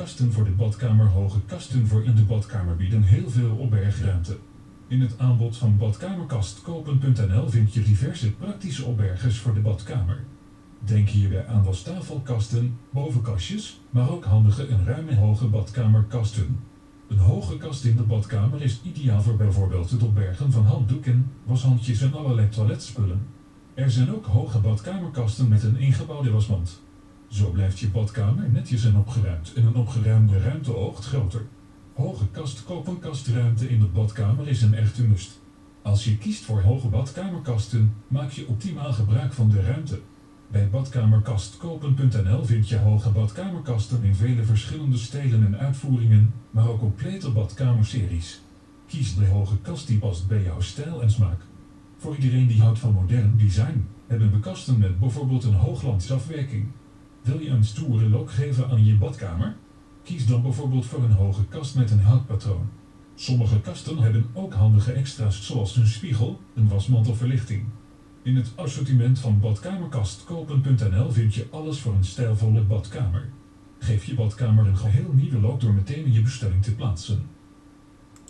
kasten voor de badkamer. Hoge kasten voor in de badkamer bieden heel veel opbergruimte. In het aanbod van badkamerkastkopen.nl vind je diverse praktische opbergers voor de badkamer. Denk hierbij aan wastafelkasten, bovenkastjes, maar ook handige en ruime hoge badkamerkasten. Een hoge kast in de badkamer is ideaal voor bijvoorbeeld het opbergen van handdoeken, washandjes en allerlei toiletspullen. Er zijn ook hoge badkamerkasten met een ingebouwde wasmand. Zo blijft je badkamer netjes en opgeruimd en een opgeruimde ruimte oogt groter. Hoge kast kopen kastruimte in de badkamer is een echte must. Als je kiest voor hoge badkamerkasten, maak je optimaal gebruik van de ruimte. Bij badkamerkastkopen.nl vind je hoge badkamerkasten in vele verschillende stijlen en uitvoeringen, maar ook complete badkamerseries. Kies de hoge kast die past bij jouw stijl en smaak. Voor iedereen die houdt van modern design, hebben we kasten met bijvoorbeeld een hooglandsafwerking. Wil je een stoere look geven aan je badkamer? Kies dan bijvoorbeeld voor een hoge kast met een houtpatroon. Sommige kasten hebben ook handige extra's zoals een spiegel, een wasmantelverlichting. In het assortiment van badkamerkastkopen.nl vind je alles voor een stijlvolle badkamer. Geef je badkamer een geheel nieuwe look door meteen je bestelling te plaatsen.